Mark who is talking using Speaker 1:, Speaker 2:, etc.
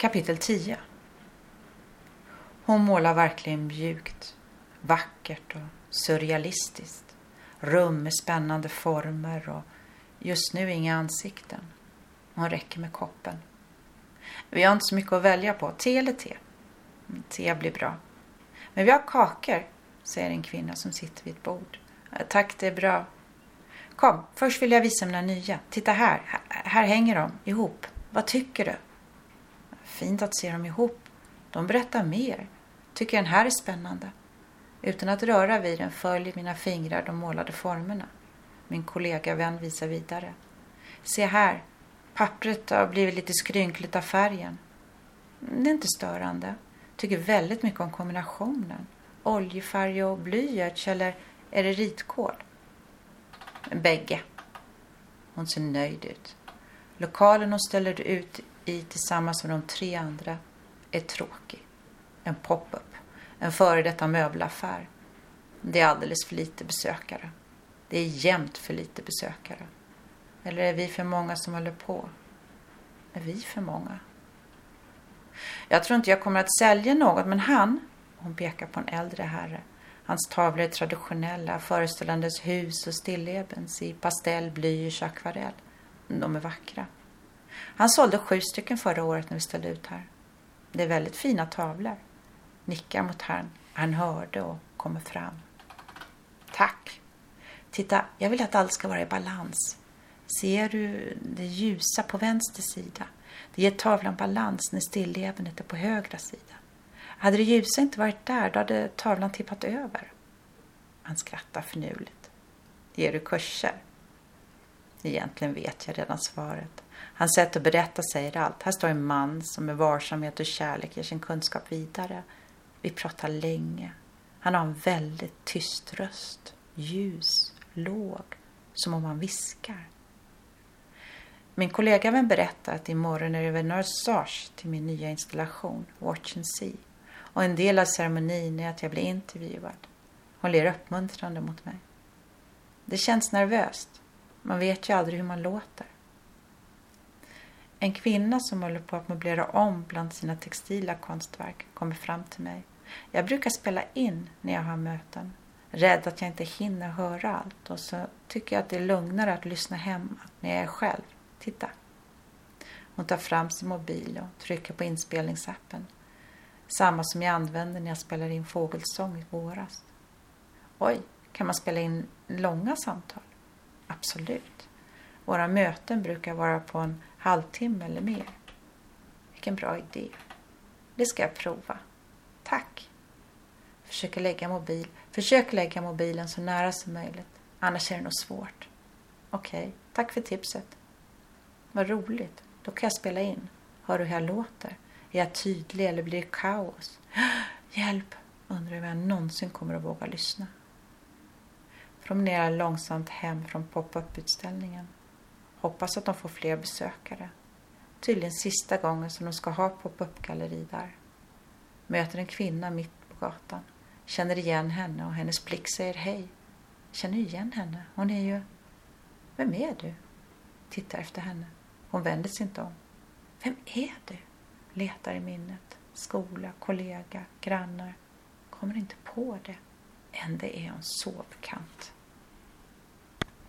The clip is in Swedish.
Speaker 1: Kapitel 10 Hon målar verkligen mjukt, vackert och surrealistiskt. Rum med spännande former och just nu inga ansikten. Hon räcker med koppen. Vi har inte så mycket att välja på. Te eller te? Te blir bra. Men vi har kakor, säger en kvinna som sitter vid ett bord. Tack, det är bra. Kom, först vill jag visa mina nya. Titta här, här hänger de ihop. Vad tycker du? Fint att se dem ihop. De berättar mer. Tycker den här är spännande. Utan att röra vid den följer mina fingrar de målade formerna. Min kollega vän visar vidare. Se här, pappret har blivit lite skrynkligt av färgen. Det är inte störande. Tycker väldigt mycket om kombinationen. Oljefärg och blyerts eller är det ritkål? Bägge. Hon ser nöjd ut. Lokalen hon ställer ut i tillsammans med de tre andra är tråkig. En pop-up. En före detta möbelaffär. Det är alldeles för lite besökare. Det är jämt för lite besökare. Eller är vi för många som håller på? Är vi för många? Jag tror inte jag kommer att sälja något, men han, hon pekar på en äldre herre, Hans tavlor är traditionella, föreställandes hus och stillebens i pastell, blyerts och akvarell. De är vackra. Han sålde sju stycken förra året när vi ställde ut här. Det är väldigt fina tavlor. Nickar mot herrn. Han hörde och kommer fram. Tack. Titta, jag vill att allt ska vara i balans. Ser du det ljusa på vänster sida? Det ger tavlan balans när stillebenet är på högra sida. Hade det ljusa inte varit där, då hade tavlan tippat över. Han skrattar förnuligt. Ger du kurser? Egentligen vet jag redan svaret. Hans sätt att berätta säger allt. Här står en man som med varsamhet och kärlek ger sin kunskap vidare. Vi pratar länge. Han har en väldigt tyst röst. Ljus, låg, som om han viskar. Min kollega vän berättar att imorgon är det vernissage till min nya installation, Watch and See. Och en del av ceremonin är att jag blir intervjuad. Hon ler uppmuntrande mot mig. Det känns nervöst. Man vet ju aldrig hur man låter. En kvinna som håller på att möblera om bland sina textila konstverk kommer fram till mig. Jag brukar spela in när jag har möten. Rädd att jag inte hinner höra allt och så tycker jag att det är lugnare att lyssna hemma när jag är själv. Titta. Hon tar fram sin mobil och trycker på inspelningsappen. Samma som jag använde när jag spelade in fågelsång i våras. Oj, kan man spela in långa samtal? Absolut. Våra möten brukar vara på en halvtimme eller mer. Vilken bra idé. Det ska jag prova. Tack. Försöker lägga, mobil. Försök lägga mobilen så nära som möjligt. Annars är det nog svårt. Okej, okay. tack för tipset. Vad roligt. Då kan jag spela in. Hör du hur jag låter? Är jag tydlig eller blir det kaos? Hjälp! Undrar om jag någonsin kommer att våga lyssna. Promenerar långsamt hem från pop-up-utställningen. Hoppas att de får fler besökare. Tydligen sista gången som de ska ha pop-up-galleri där. Möter en kvinna mitt på gatan. Känner igen henne och hennes blick säger hej. Känner igen henne. Hon är ju... Vem är du? Tittar efter henne. Hon vänder sig inte om. Vem är du? Letar i minnet. Skola, kollega, grannar. Kommer inte på det. Än det är hon så bekant.